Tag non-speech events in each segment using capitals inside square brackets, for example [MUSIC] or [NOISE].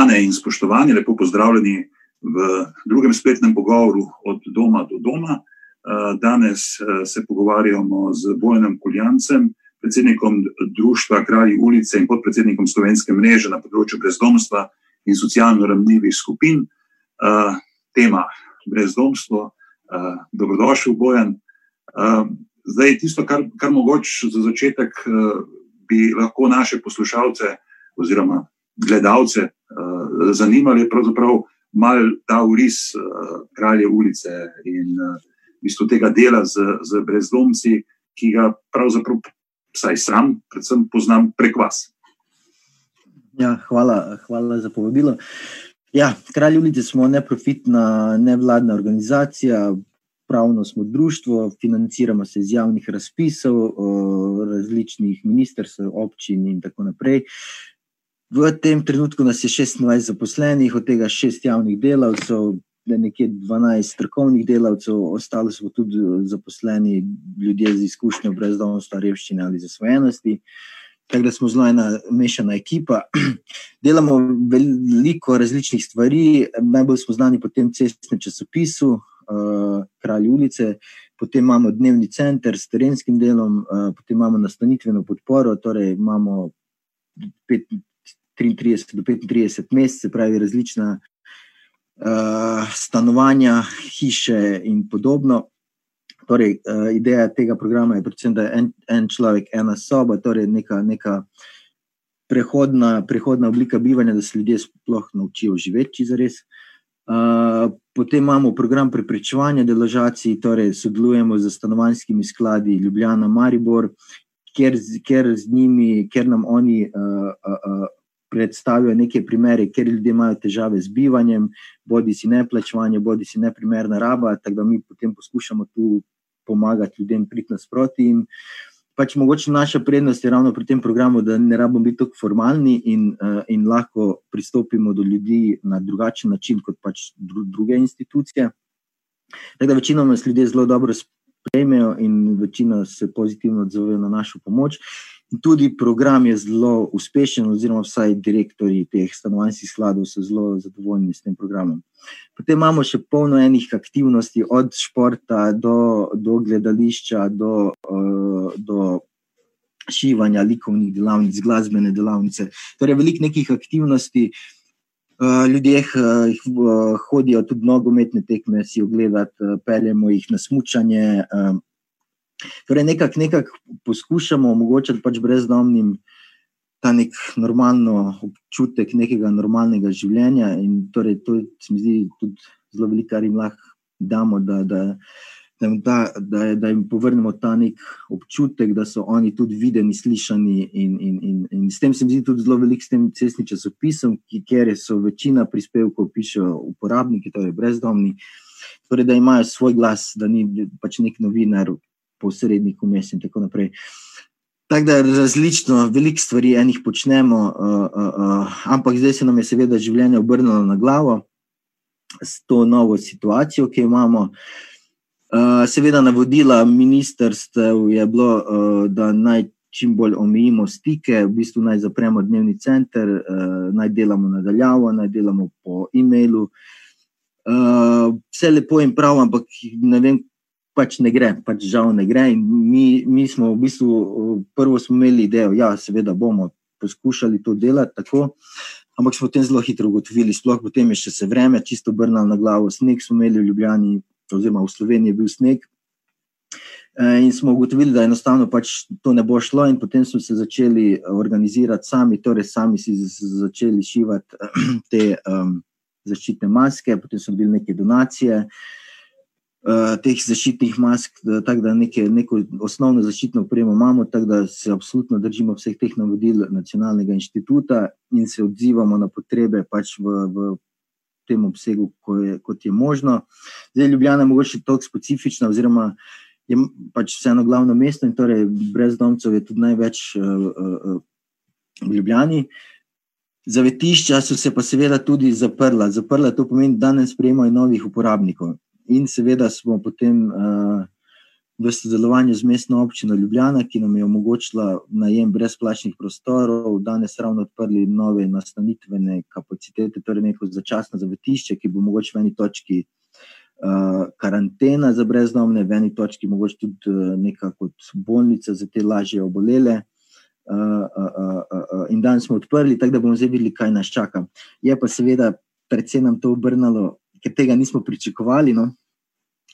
Spoštovane in spoštovani, lepo pozdravljeni v drugem spletnem pogovoru od doma do doma. Eh, danes eh, se pogovarjamo z Bojanom Kuljancem, predsednikom Društva Kralji ulice in podpredsednikom Slovenske mreže na področju brezdomstva in socialno ranljivih skupin. Eh, tema brezdomstvo, dobrodošel, Bojan. Zdaj, tisto, kar, kar mogoče za začetek bi lahko naše poslušalce oziroma gledalce uh, zanimali, pravzaprav malo ta uris uh, kralje ulice in uh, v bistvu tega dela z, z brezdomci, ki ga pravzaprav, vsaj sam, predvsem poznam prek vas. Ja, hvala, hvala za povabilo. Ja, Kralj ulice smo neprofitna, nevladna organizacija. Pravno smo društvo, financiramo se iz javnih razpisov, različnih ministrstv, občin in tako naprej. V tem trenutku nas je 26 zaposlenih, od tega 6 javnih delavcev, nekje 12 strokovnih delavcev, ostalo so tudi zaposleni ljudje z izkušnjo brezdomstva, revščine ali zasvojenosti. Tako da smo zelo ena mešana ekipa. [CLEARS THROAT] Delamo veliko različnih stvari, najbolj smo znani po tem cestnem časopisu, uh, Kralj ulice. Potem imamo dnevni center s terenskim delom, uh, potem imamo nastanitveno podporo, torej imamo pet, 33 do 35 mest, se pravi, različna uh, stanovanja, hiše in podobno. Torej, uh, ideja tega programa je, predvsem, da je en, en človek, ena soba, torej neka, neka prehodna, prehodna oblika bivanja, da se ljudje sploh naučijo živeti za res. Uh, potem imamo program preprečevanja deložacij, torej sodelujemo z stanovanjskimi skladi Ljubljana, Maribor, ker, ker, njimi, ker nam oni uh, uh, predstavijo neke primere, kjer ljudje imajo težave z bivanjem, bodi si neplačevanje, bodi si neprimerna raba, tako da mi potem poskušamo tu pomagati ljudem priti nasproti. In pač mogoče naša prednost je ravno pri tem programu, da ne rabimo biti tako formalni in, uh, in lahko pristopimo do ljudi na drugačen način kot pač dru, druge institucije. Tako da večino nas ljudje zelo dobro sprejmejo in večina se pozitivno odzovejo na našo pomoč. Tudi program je zelo uspešen, oziroma vsaj direktori teh stanovanjskih skladov so zelo zadovoljni s tem programom. Potem imamo še polno enih aktivnosti, od športa do, do gledališča, do, uh, do šivanja, likovnih delavnic, glasbene delavnice. Torej, veliko nekih aktivnosti. Uh, ljudje uh, hodijo tudi nogometne tekme, si ogledati, peljemo jih na smutanje. Torej, nekako nekak poskušamo omogočiti pač brezdomnim ta nek normalen občutek nekega normalnega življenja. In torej, to se mi zdi tudi zelo veliko, kar jim lahko damo, da, da, da, da, da, da jim povrnemo ta nek občutek, da so oni tudi videni, slišani. In, in, in, in s tem se mi zdi tudi zelo veliko s tem cestnim časopisom, ker so večina prispevkov pišejo uporabniki, torej brezdomni. Torej, da imajo svoj glas, da ni pač nek novinar, posrednik vmes in tako naprej. Tako da različno, veliko stvari enih počnemo, uh, uh, uh, ampak zdaj se nam je seveda življenje obrnilo na glavo s to novo situacijo, ki jo imamo. Uh, seveda, navodila ministrstev je bilo, uh, da naj čim bolj omejimo stike, v bistvu naj zapremo dnevni center, uh, naj delamo nadaljavo, naj delamo po e-mailu. Uh, vse lepo in prav, ampak ne vem, pač ne gre, pač žal ne gre. Mi, mi smo v bistvu prvo imeli idejo, ja, seveda bomo poskušali to delati tako. Ampak smo potem zelo hitro ugotovili, sploh potem je še se vreme čisto obrnilo na glavo. Sneg smo imeli v Ljubljani, oziroma v Sloveniji je bil sneg. E, in smo ugotovili, da enostavno pač to ne bo šlo, in potem smo se začeli organizirati sami, torej sami si začeli šivati [CLEARS THROAT] te um, zaščitne maske, potem so bile neke donacije. Uh, teh zaščitnih mask, da, tak, da neke, neko osnovno zaščitno opremo imamo, tako da se absolutno držimo vseh teh navodil nacionalnega inštituta in se odzivamo na potrebe pač v, v tem obsegu, ko je, kot je možno. Zdaj, Ljubljana je mogoče tako specifična, oziroma je pač vseeno glavno mesto in torej brezdomcev je tudi največ uh, uh, v Ljubljani. Zavetišča so se pa seveda tudi zaprla. Zaprla to pomeni, da ne sprejemajo novih uporabnikov. In seveda smo potem uh, v sodelovanju z mestno občino Ljubljana, ki nam je omogočila najem brezplačnih prostorov, danes ravno odprli nove nastanitvene kapacitete, torej neko začasno zavetišče, ki bo mogoče v eni točki uh, karantena za brezdomne, v eni točki mogoče tudi uh, neka kot bolnica za te lažje obolele. Uh, uh, uh, uh, in danes smo odprli, tako da bomo zdaj videli, kaj nas čaka. Je pa seveda, predvsem nam to obrnilo, ker tega nismo pričakovali. No?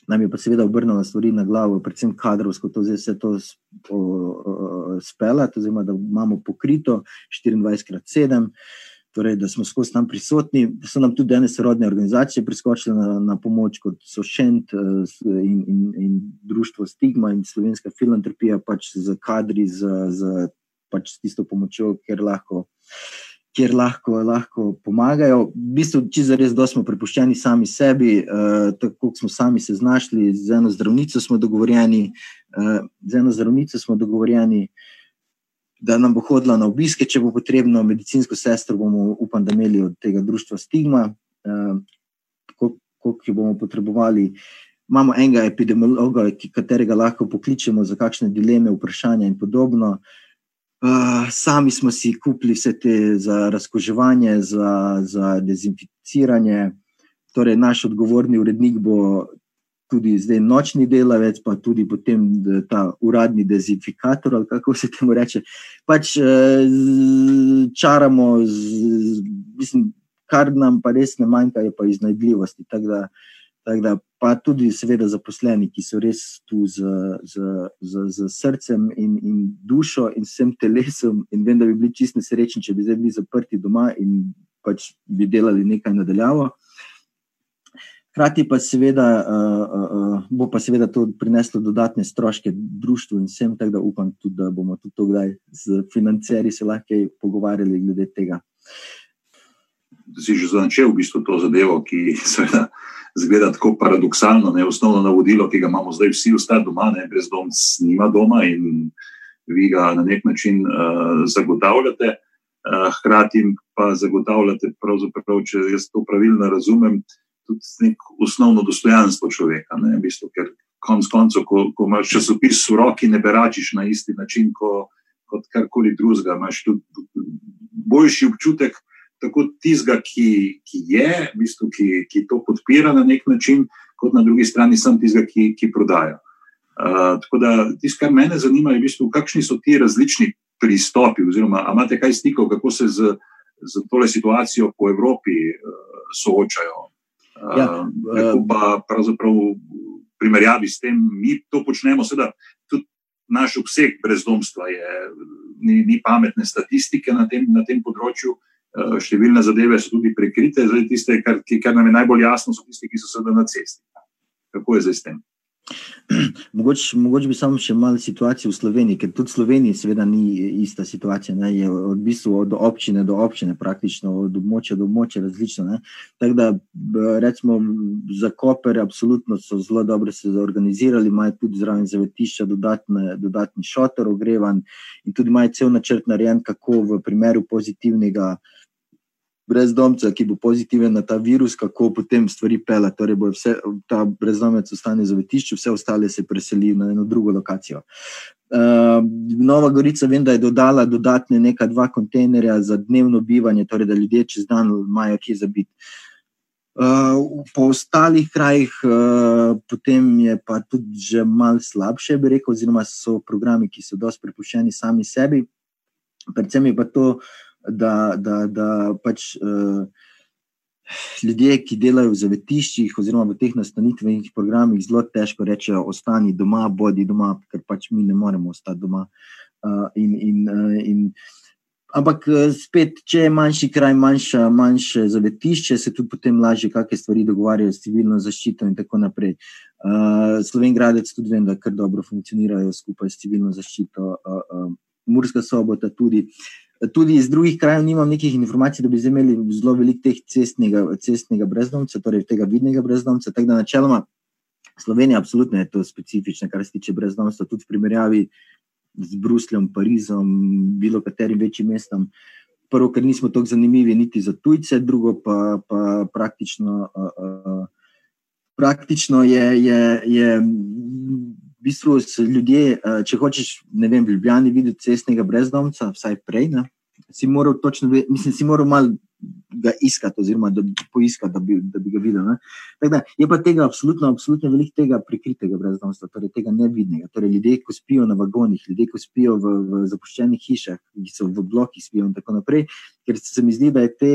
nam je pa seveda obrnila stvari na glavo, predvsem kadrovsko, to zdaj vse to spela, oziroma da imamo pokrito 24x7. Torej, da smo skozi tam prisotni, da so nam tudi danes rodne organizacije priskočile na, na pomoč, kot so Šent in, in, in Društvo Stigma in Slovenska filantropija, pač z kadri, z, z pač tisto pomočjo, ker lahko uh, kjer lahko, lahko pomagajo. V bistvu, če za res, da smo prepuščeni sami sebi, uh, tako smo sami se znašli, z eno zdravnico smo dogovorjeni, uh, eno zdravnico smo dogovorjeni. Da nam bo hodila na obiske, če bo potrebno, medicinsko sestro bomo, upam, da imeli od tega društva Stigma, eh, koliko bomo potrebovali. Imamo enega epidemiologa, katerega lahko pokličemo za kakšne dileme, vprašanja in podobno. Eh, Uh, sami smo si kupili vse te za razkoževanje, za, za dezinficiranje. Torej, naš odgovorni urednik bo tudi zdaj nočni delavec, pa tudi potem ta uradni dezinfikator, ali kako se temu reče. Pač uh, čaramo, z, mislim, kar nam pa res ne manjka, je pa iznajdljivosti. Tako da, tak da pa tudi, seveda, zaposleni, ki so res tu z, z, z, z srcem in, in dušo in vsem telesom. In vem, da bi bili čisto srečni, če bi zdaj bili zaprti doma in pač bi delali nekaj nadaljavo. Hkrati pa seveda, uh, uh, bo pa seveda to prineslo dodatne stroške družbi in vsem, tako da upam tudi, da bomo tudi to kdaj z financerji se lahko pogovarjali glede tega. Si že začel v bistvu to zadevo, ki seveda zgleda tako paradoksalno. Ne? Osnovno navodilo, ki ga imamo zdaj vsi, ostati doma, ne brez doma, nima doma in vi ga na nek način uh, zagotavljate. Uh, hkrati pa zagotavljate, če jaz to pravilno razumem, tudi neko osnovno dostojanstvo človeka. Ne? V bistvu, ker konec koncev, ko, ko imaš časopis v roki, ne beračiš na isti način ko, kot karkoli drugega. Imáš tudi boljši občutek, tako tistega, ki, ki je, v bistvu, ki, ki to podpira na nek način, kot na drugi strani sem tistega, ki, ki prodaja. Uh, tako da tisto, kar mene zanima, je, v bistvu, kakšni so ti različni pristopi, oziroma imate kaj stikov, kako se z, z tole situacijo po Evropi uh, soočajo. Uh, ja, uh, pa pravzaprav v primerjavi s tem, mi to počnemo, seveda tudi naš obseg brezdomstva je, ni, ni pametne statistike na tem, na tem področju. Eh, številne zadeve so tudi prekrite, zdaj tiste, kar, kar nam je najbolj jasno, so tiste, ki so sedaj na cesti. Kako je zdaj s tem? [CLEARS THROAT] Mogoče, mogoče bi samo še malo situacijo v Sloveniji, ker tudi v Sloveniji, seveda, ni ista situacija. Ne, je od, bistvu, od občine do občine, praktično od območja do območja različno. Tako da, recimo, za Koper, absolutno so zelo dobro se zorganizirali, imajo tudi zraven zavetišča dodatne, dodatni šotor, ogrevan in tudi imajo cel načrt narejen, kako v primeru pozitivnega brezdomca, ki bo pozitiven na ta virus, kako potem stvari pela. Torej, vse, ta brezdomec ostane za vetišče, vse ostale se preseli na eno drugo lokacijo. Uh, Nova Gorica, vem, da je dodala dodatne neka dva kontejnerja za dnevno bivanje, torej da ljudje čez dan imajo kje za biti. Uh, po ostalih krajih, uh, potem je pa tudi že malo slabše, bi rekel, oziroma so programi, ki so dosti prepuščeni sami sebi. Predvsem je pa to, uh, da, da, da pač uh, ljudje, ki delajo v zavetiščih oziroma v teh nastanitvenih programih, zelo težko rečejo: ostani doma, bodi doma, ker pač mi ne moremo ostati doma. Uh, in, in, uh, in, ampak spet, če je manjši kraj, manjša, manjše zavetišče, se tudi potem lažje kakšne stvari dogovarjajo s civilno zaščito in tako naprej. Uh, Slovengradec tudi vem, da kar dobro funkcionirajo skupaj s civilno zaščito, uh, uh, Murska sobota tudi. Tudi iz drugih krajev nimam nekih informacij, da bi imeli zelo veliko teh cestnega, cestnega brezdomca, torej tega vidnega brezdomca. Tako da načeloma Slovenija absolutno je to specifična, kar se tiče brezdomstva, tudi v primerjavi z Brusljem, Parizom, bilo katerim večjim mestom. Prvo, ker nismo tako zanimivi niti za tujce, drugo pa, pa praktično, uh, uh, praktično je, je, je v bistvu se ljudje, uh, če hočeš, ne vem, v Ljubljani videti cestnega brezdomca, vsaj prej, ne, si moral točno, mislim, si moral malo ga iskati, oziroma da bi poiskal, da bi, da bi ga videl. Da, je pa tega absolutno, absolutno veliko tega prikritega brezdomstva, torej tega nevidnega. Torej ljudje, ko spijo na vagonih, ljudje, ko spijo v, v zapuščenih hišah, ki so v blokih spijo in tako naprej, ker se mi zdi, da je te.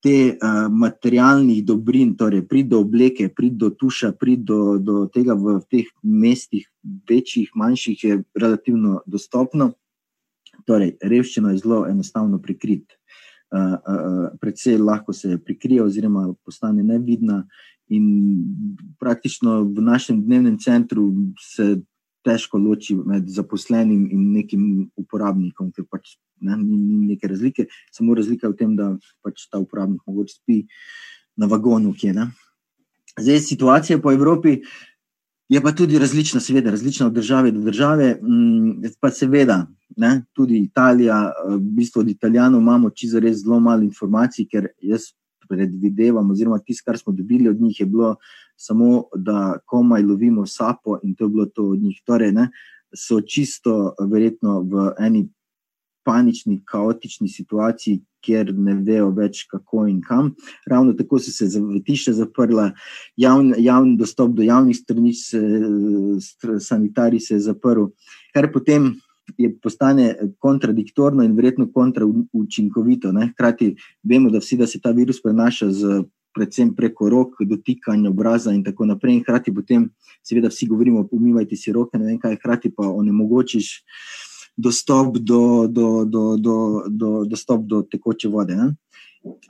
Te uh, materialnih dobrin, torej prid do obleke, prid do tuša, prid do, do tega v, teh mestih, večjih, manjših, je relativno dostopno. Torej, revščina je zelo enostavno prikrita precej lahko se prikrije, oziroma postane nevidna. In praktično v našem dnevnem centru se težko loči med zaposlenim in nekim uporabnikom, ker pač ne, ni neke razlike, samo razlika je v tem, da pač ta uporabnik mogoče spi na vagonu, ki je. Ne. Zdaj, situacija po Evropi je pa tudi različna, seveda, različna od države do države, mm, pa seveda ne, tudi Italija, eh, v bistvu od Italijanov imamo čisto res zelo malo informacij, ker jaz predvidevam, oziroma tisto, kar smo dobili od njih, je bilo samo, da komaj lovimo sapo in to je bilo to od njih. Torej, ne, so čisto verjetno v eni panični, kaotični situaciji, kjer ne vejo več, kako in kam. Ravno tako so se zavetišča zaprla, javni, javni dostop do javnih stranic, sanitarij se je zaprl, kar potem je postane kontradiktorno in verjetno kontraučinkovito. Hkrati vemo, da, vsi, da se ta virus prenaša z, predvsem preko rok, dotikanja obraza in tako naprej. In hkrati potem, seveda, vsi govorimo, umivajte si roke, ne vem kaj, hkrati pa onemogočiš dostop do, do, do, do, do, dostop do tekoče vode. Ne?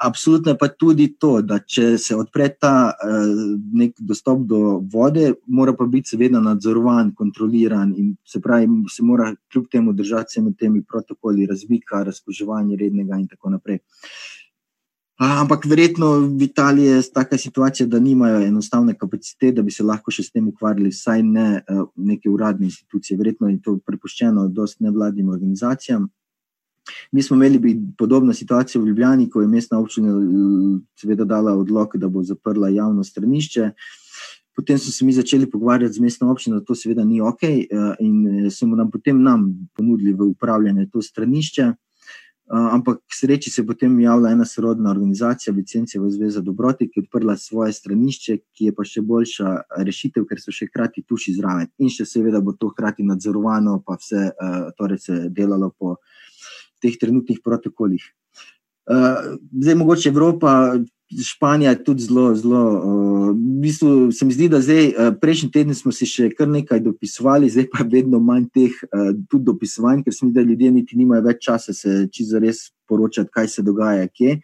Absolutno je pa tudi to, da če se odpre ta uh, dostop do vode, mora pa biti seveda nadzorovan, kontroliran in se pravi, se mora kljub temu držati vsemi temi protokoli, razvika, razkoževanje rednega in tako naprej. Ampak verjetno v Italiji je taka situacija, da nimajo enostavne kapacitete, da bi se lahko še s tem ukvarjali, vsaj ne uh, neke uradne institucije. Verjetno je to prepuščeno dosti nevladnim organizacijam. Mi smo imeli podobno situacijo v Ljubljani, ko je mestna občina seveda dala odlog, da bo zaprla javno stranišče. Potem so se mi začeli pogovarjati z mestno občino, da to seveda ni ok, eh, in so nam potem nam ponudili v upravljanje to stranišče. Eh, ampak sreči se je potem javila ena sorodna organizacija, Vicencijeva zveza Dobroti, ki je odprla svoje stranišče, ki je pa še boljša rešitev, ker so še hkrati tuši zraven. In še seveda bo to hkrati nadzorovano, pa vse eh, torej se delalo po teh trenutnih protokolih. Uh, zdaj, mogoče Evropa, Španija je tudi zelo, zelo. Uh, v bistvu se mi zdi, da zdaj, uh, prejšnji teden smo si še kar nekaj dopisovali, zdaj pa je vedno manj teh uh, tudi dopisovanj, ker se mi zdi, da ljudje niti nimajo več časa se čisto res poročati, kaj se dogaja, kje.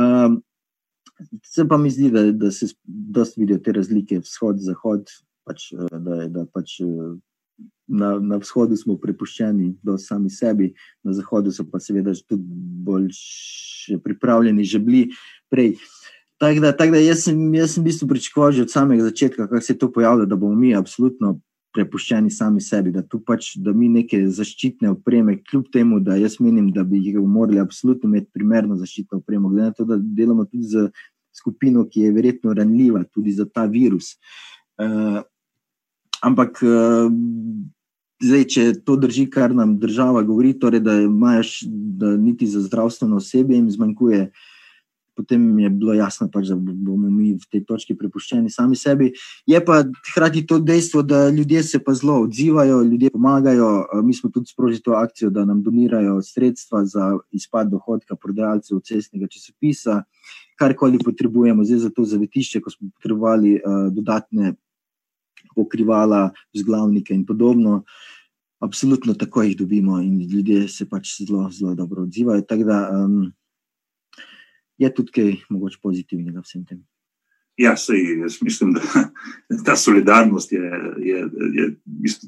Um, se pa mi zdi, da, da se dosti vidijo te razlike, vzhod, zahod, pač, da, da pač. Na, na vzhodu smo prepuščeni do sami sebi, na zahodu so pa seveda tudi bolj pripravljeni, že bili prej. Tako da, tak da jaz, sem, jaz sem v bistvu pričakoval že od samega začetka, kako se je to pojavilo, da bomo mi absolutno prepuščeni sami sebi, da tu pač, da mi neke zaščitne opreme, kljub temu, da jaz menim, da bi jih morali absolutno imeti primerno zaščitno opremo, glede na to, da delamo tudi z skupino, ki je verjetno ranljiva tudi za ta virus. Uh, ampak uh, Zdaj, če to drži, kar nam država govori, torej, da imaš, da niti za zdravstveno osebje jim zmanjkuje, potem je bilo jasno, pač, da bomo mi v tej točki prepuščeni sami sebi. Je pa hkrati to dejstvo, da ljudje se pa zelo odzivajo, ljudje pomagajo. Mi smo tudi sprožili to akcijo, da nam donirajo sredstva za izpad dohodka prodajalcev cestnega časopisa, karkoli potrebujemo, zdaj za to zavetišče, ko smo potrebovali uh, dodatne pokrivala, vzglavnike in podobno. Absolutno tako jih dobimo in ljudje se pač zelo, zelo dobro odzivajo. Tako da um, je tudi kaj mogoče pozitivnega v vsem tem. Ja, sej, jaz mislim, da [LAUGHS] ta solidarnost je, je, je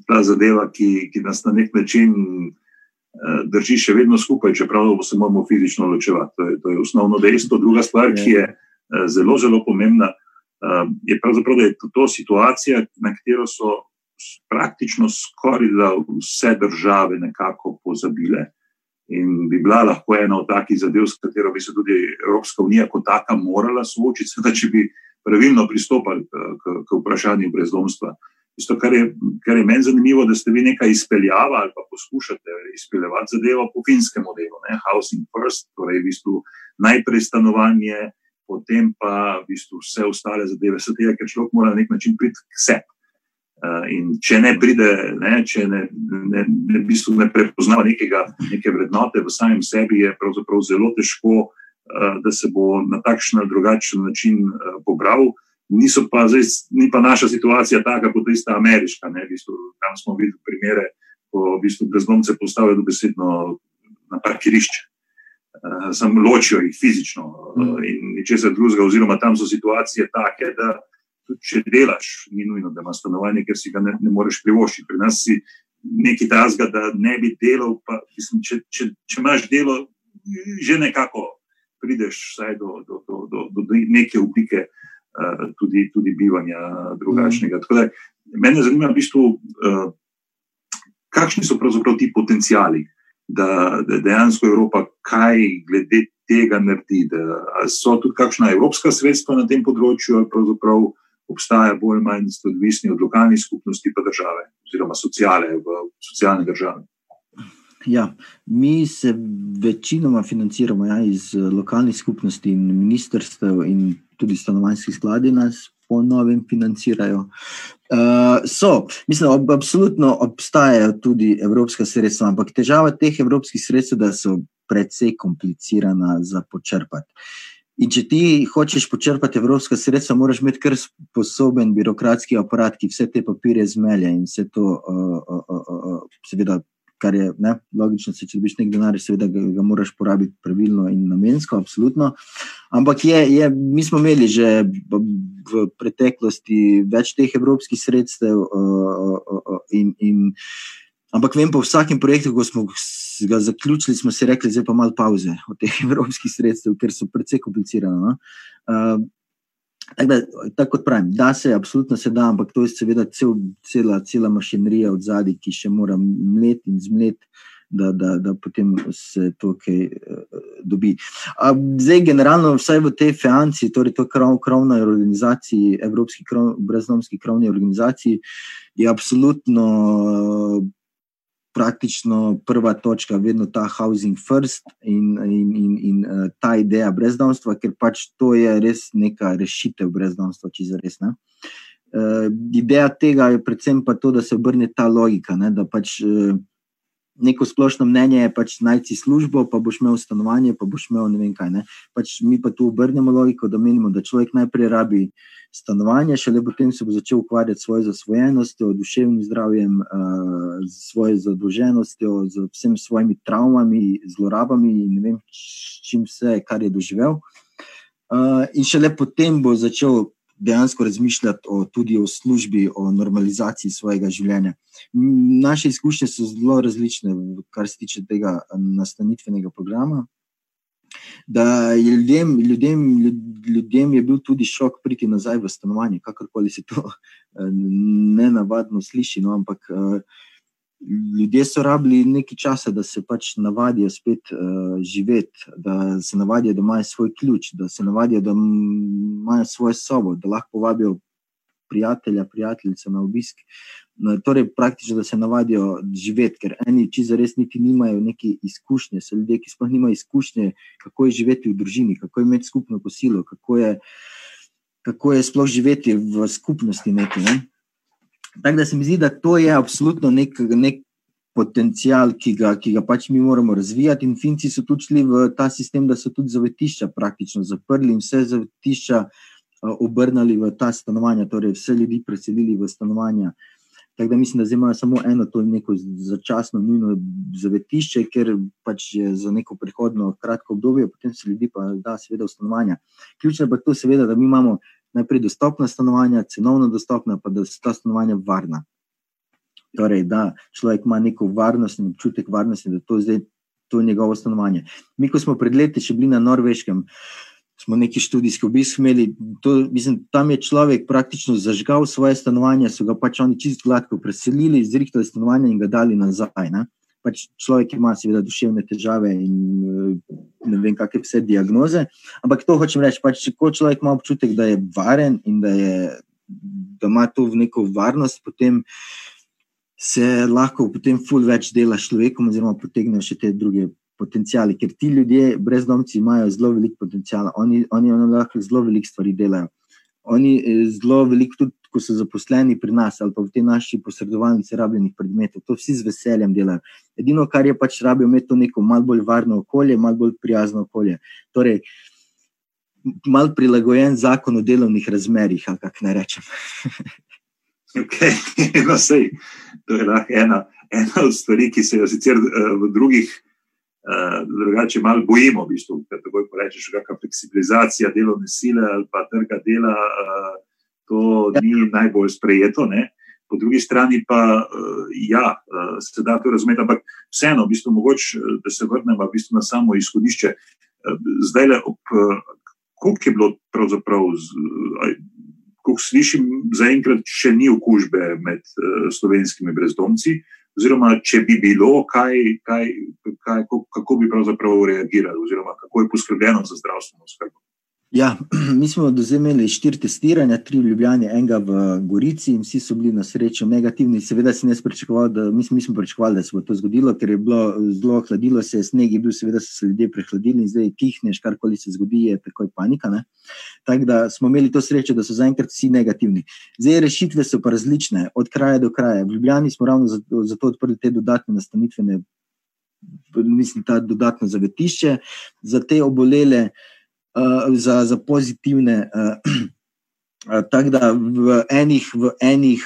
ta zadeva, ki, ki nas na nek način uh, drži še vedno skupaj, čeprav se moramo fizično ločevati. To je, to je osnovno dejstvo. Druga stvar, ki je uh, zelo, zelo pomembna, je pravzaprav je to, to situacija, na katero so praktično skoraj vse države nekako pozabile. In bi bila lahko ena od takih zadev, s katero bi se tudi Evropska unija kot taka morala soočiti, da če bi pravilno pristopili k, k, k vprašanju brezdomstva. Isto, kar, je, kar je meni zanimivo, da ste vi nekaj izpeljali ali pa poskušate izpeljati zadevo po finskem modelu. Ne? Housing first, torej v bistvu najprej stanovanje, potem pa v bistvu vse ostale zadeve, vse tega, ker človek mora na nek način priti k sebi. Uh, in če ne pride, ne, če ne, ne, ne, v bistvu ne prepoznava nekega, neke vrednote v samem sebi, je pravzaprav zelo težko, uh, da se bo na takšen ali drugačen način uh, pobral. Niso pa, zdaj, ni pa naša situacija taka, kot je ista ameriška. V bistvu, tam smo videli primere, ko v bistvu brezdomce postavijo dobesedno na parkirišče. Uh, Sam ločijo jih fizično uh, in ničesar drugega, oziroma tam so situacije take, da tudi če delaš, ni nujno, da imaš stanovanje, ker si ga ne, ne moreš privoščiti. Pri nas si nekaj tazga, da ne bi delal. Pa, mislim, če, če, če imaš delo, že nekako prideš do, do, do, do, do neke oblike uh, tudi, tudi bivanja drugačnega. Mm. Mene zanima, v bistvu, uh, kakšni so pravzaprav ti potencijali, da, da dejansko Evropa kaj glede. Tega naredi, da so tudi kakšna evropska sredstva na tem področju, ali pravzaprav obstaja bolj ali manj odvisni od lokalnih skupnosti, pa države, oziroma sociale v socialni državi. Ja, mi se večinoma financiramo ja, iz lokalnih skupnosti in ministrstv, in tudi stanovanjski skladi nas po novem financirajo. Uh, so, mislim, ob, absolutno obstajajo tudi evropska sredstva, ampak težava teh evropskih sredstev je, da so precej komplicirana za počrpati. In če ti hočeš počrpati evropska sredstva, moraš imeti kar sposoben birokratski aparat, ki vse te papirje zmelje in vse to, uh, uh, uh, uh, seveda, kar je ne, logično, se, če dobiš nek denar, seveda ga, ga moraš porabiti pravilno in namensko, absolutno. Ampak je, je, mi smo imeli že v preteklosti več teh evropskih sredstev uh, in. in Ampak vem, po vsakem projektu, ko smo ga zaključili, smo rekli, zdaj pa malo pauze od teh [LAUGHS] evropskih sredstev, ker so precej komplicirane. No? Uh, tako, tako kot pravim, da se, absolutno se da, ampak to je seveda cel, cela, cela mašinerija od zadaj, ki še mora mleti in zmleti. Da, da, da potem se to kaj uh, dobi. A, zdaj, generalno, vsaj v tej FEANCI, torej to krov, krovna organizacija, Evropski krov, brezdomski krovni organizaciji, je absolutno uh, praktično prva točka, vedno ta housing first in, in, in, in uh, ta ideja brezdomstva, ker pač to je res neka rešitev brezdomstva, če za res. Uh, ideja tega je predvsem pa to, da se obrne ta logika, ne, da pač uh, neko splošno mnenje je pač najti službo, pa boš imel stanovanje, pa boš imel ne vem kaj. Ne. Pač mi pa tu obrnemo logiko, da menimo, da človek najprej rabi stanovanje, šele potem se bo začel ukvarjati svojo zasvojenostjo, duševnim zdravjem, s svojo zadolženostjo, z vsemi svojimi travmami, zlorabami in ne vem, čim vse, kar je doživel. In šele potem bo začel dejansko razmišljati o, tudi o službi, o normalizaciji svojega življenja. Naše izkušnje so zelo različne, kar se tiče tega nastanitvenega programa. Da je ljudem, ljudem, ljudem je bil tudi šok priti nazaj v stanovanje, kakorkoli se to ne navadno sliši. No, ampak ljudje so rabili nekaj časa, da se pač navadijo spet uh, živeti, da se navadijo, da imajo svoj ključ, da se navadijo, da imajo svojo sobo, da lahko povabijo prijatelja, prijateljico na obisk. No, torej, praktično, da se navadijo živeti, ker eni, za res niti nimajo neke izkušnje, so ljudje, ki sploh nimajo izkušnje, kako je živeti v družini, kako je imeti skupno kosilo, kako je, kako je sploh živeti v skupnosti. Neki, ne? Tako da se mi zdi, da to je absolutno nek, nek potencial, ki ga, ki ga pač mi moramo razvijati. In Finci so tudi šli v ta sistem, da so tudi zavetišča praktično zaprli in vse zavetišča obrnili v ta stanovanja, torej vse ljudi preselili v stanovanja. Tako da mislim, da imajo samo eno, to je neko začasno, nujno zavetišče, ker pač je za neko prihodno kratko obdobje, potem se ljudi pa da, seveda, v stanovanja. Ključno pa je to, seveda, da mi imamo najprej dostopna stanovanja, cenovno dostopna, pa da so ta stanovanja varna. Torej, da človek ima neko varnost in občutek varnosti, da to, zdaj, to je njegovo stanovanje. Mi, ko smo pred leti še bili na Norveškem, smo neki študijski obisk imeli. To, mislim, tam je človek praktično zažgal svoje stanovanje, so ga pač oni čisto gladko preselili, zrihtali stanovanje in ga dali nazaj. Ne? Pač človek ima, seveda, duševne težave in eh, ne vem, kakšne vse diagnoze. Ampak to hočem reči, pač, ko človek ima občutek, da je varen in da je da ima to v neko varnost, potem se lahko potem ful več dela s človekom, oziroma potegnejo še te druge potencijale. Ker ti ljudje, brezdomci, imajo zelo veliko potencijala, oni, oni, oni lahko zelo veliko stvari delajo. Oni eh, zelo veliko, tudi ko so zaposleni pri nas ali pa v tej naši posredovalnici rabljenih predmetov, to vsi z veseljem delajo. Edino, kar je pač rabijo, je to neko malo bolj varno okolje, malo bolj prijazno okolje. Torej, mal prilagojen zakon o delovnih razmerih, ali kako naj rečem. [LAUGHS] okay. [LAUGHS] no, sej, to je lahko ena, ena od stvari, ki se jo sicer uh, v drugih. Uh, drugače, malo bojimo, v bistvu, da tako rečeš, kakšna fleksibilizacija delovne sile ali pa trga dela, uh, to ja. ni najbolj sprejeto. Ne? Po drugi strani pa, uh, ja, uh, se da to razumeti, ampak vseeno, v bistvu, mogoče, da se vrnemo v bistvu na samo izhodišče. Zdaj, le ob koliko je bilo pravzaprav, koliko slišim, zaenkrat še ni okužbe med slovenskimi brezdomci, oziroma če bi bilo, kaj, kaj, kaj, kako bi pravzaprav reagirali, oziroma kako je poskrbljeno za zdravstveno skrbo. Ja, [CLEARS THROAT] mi smo dozemeli štiri testiranja, tri v Ljubljani, enega v Gorici, in vsi so bili na srečo negativni. Seveda si ne pričakovali, da mi smo pričakovali, da se bo to zgodilo, ker je bilo zelo hladilo, se je sneg, je bil, seveda so se ljudje prehladili in zdaj kihneš, karkoli se zgodi, je takoj panika. Tako da smo imeli to srečo, da so zaenkrat vsi negativni. Zdaj rešitve so pa različne, od kraja do kraja. V Ljubljani smo ravno zato, zato odprli te dodatne nastanitvene, mislim, ta dodatno zavetišče za te obolele. Uh, za, za pozitivne. Uh, uh, [CLEARS THROAT] Tako da v enih, v enih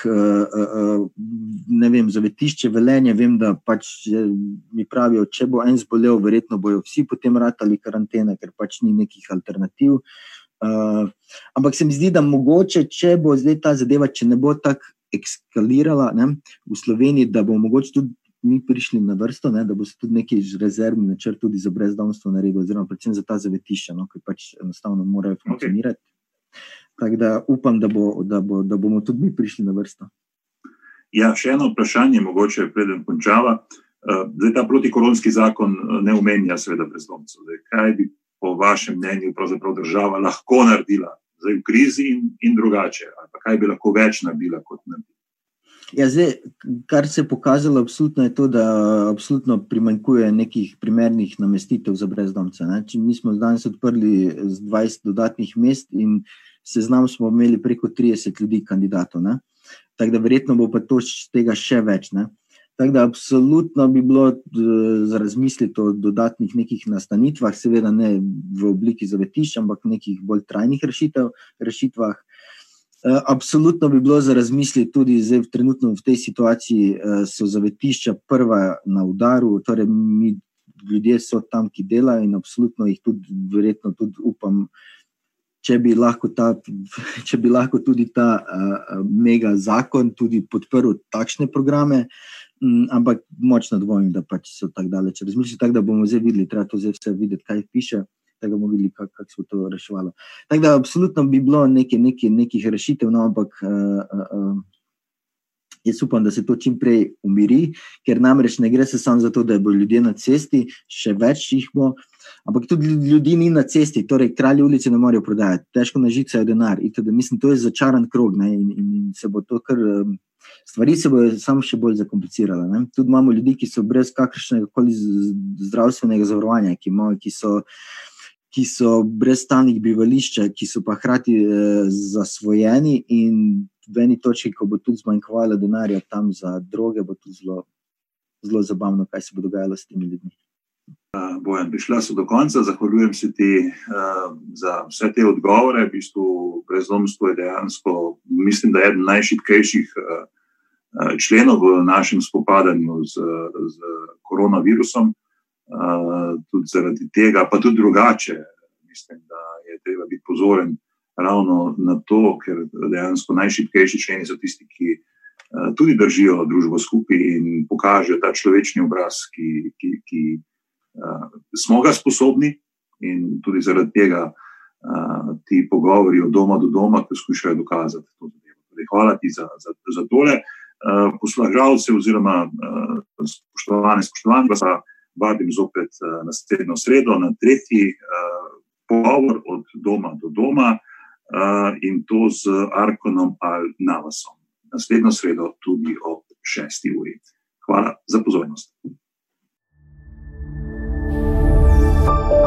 ne vem, zavetišče velenje, vem, da pač mi pravijo, če bo en zbolel, verjetno bojo vsi potem ratali karantene, ker pač ni nekih alternativ. Uh, ampak se mi zdi, da mogoče, če bo zdaj ta zadeva, če ne bo tako eskalirala ne, v Sloveniji, da bo mogoče tudi mi prišli na vrsto, ne, da bo se tudi neki rezervni načrt tudi za brezdomstvo naredil, oziroma predvsem za ta zavetišča, no, ki pač enostavno morajo funkcionirati. Okay. Tako da upam, da, bo, da, bo, da bomo tudi mi prišli na vrsto. Ja, še eno vprašanje, mogoče preden končava. Eh, zdaj, ta protikoronski zakon eh, ne omenja, seveda, brezdomcev. Zdaj, kaj bi po vašem mnenju država lahko naredila zdaj v krizi in, in drugače? Kaj bi lahko več naredila kot naredila? Ja, zdaj, kar se je pokazalo, absolutno je to, da absolutno primanjkuje nekih primernih namestitev za brezdomce. Mi smo danes odprli z 20 dodatnih mest in seznam smo imeli preko 30 ljudi, kandidatov. Ne? Tako da verjetno bo pa to tega še več. Ne? Tako da absolutno bi bilo za razmisliti o dodatnih nekih nastanitvah, seveda ne v obliki zavetišča, ampak nekih bolj trajnih rešitev, rešitvah. Eh, absolutno bi bilo za razmisliti tudi zdaj, trenutno v tej situaciji, eh, so zavetišča prva na udaru, torej mi ljudje so tam, ki delajo in absolutno jih tudi, verjetno tudi upam, če bi lahko, ta, [LAUGHS] če bi lahko tudi ta uh, mega zakon tudi podprl takšne programe, um, ampak močno dvomim, da pač so tako daleč. Razmišljam tako, da bomo zdaj videli, treba to zdaj vse videti, kaj piše da bomo videli, kako kak se bo to reševalo. Tako da, absolutno bi bilo nekaj, nekaj, nekih rešitev, no, ampak uh, uh, jaz upam, da se to čim prej umiri, ker namreč ne gre se samo za to, da bodo ljudje na cesti, še več jih bo. Ampak tudi ljudi ni na cesti, torej kralji ulice ne morejo prodajati, težko nažicajo denar. Itd. Mislim, to je začaran krog ne, in, in se bo to kar. Stvari se bodo samo še bolj zakomplicirale. Ne. Tudi imamo ljudi, ki so brez kakršnega koli zdravstvenega zavarovanja, ki, imajo, ki so uh, ki so brez stalnih bivališča, ki so pa hkrati eh, zasvojeni, in v eni točki, ko bo tudi zmanjkovalo denarja tam za droge, bo tudi zelo, zelo zabavno, kaj se bo dogajalo s temi ljudmi. Bojan, prišla so do konca, zahvaljujem se ti uh, za vse te odgovore. V bistvu, brezdomstvo je dejansko, mislim, da je eden najšipkejših uh, členov v našem spopadanju z, z koronavirusom. Tudi zaradi tega, pa tudi drugače. Mislim, da je treba biti pozoren ravno na to, ker dejansko najšipkejši členi so tisti, ki tudi držijo družbo skupaj in pokažejo ta človeški obraz, ki, ki, ki smo ga sposobni, in tudi zaradi tega uh, ti pogovori od doma do doma poskušajo dokazati to zadevo. Torej, hvala ti za, za, za tole. Uh, Poslušalce, oziroma uh, spoštovane, spoštovane, pa so vabim zopet eh, naslednjo sredo na tretji eh, pogovor od doma do doma eh, in to z Arkonom Al-Navasom. Naslednjo sredo tudi ob 6. uri. Hvala za pozornost. thank you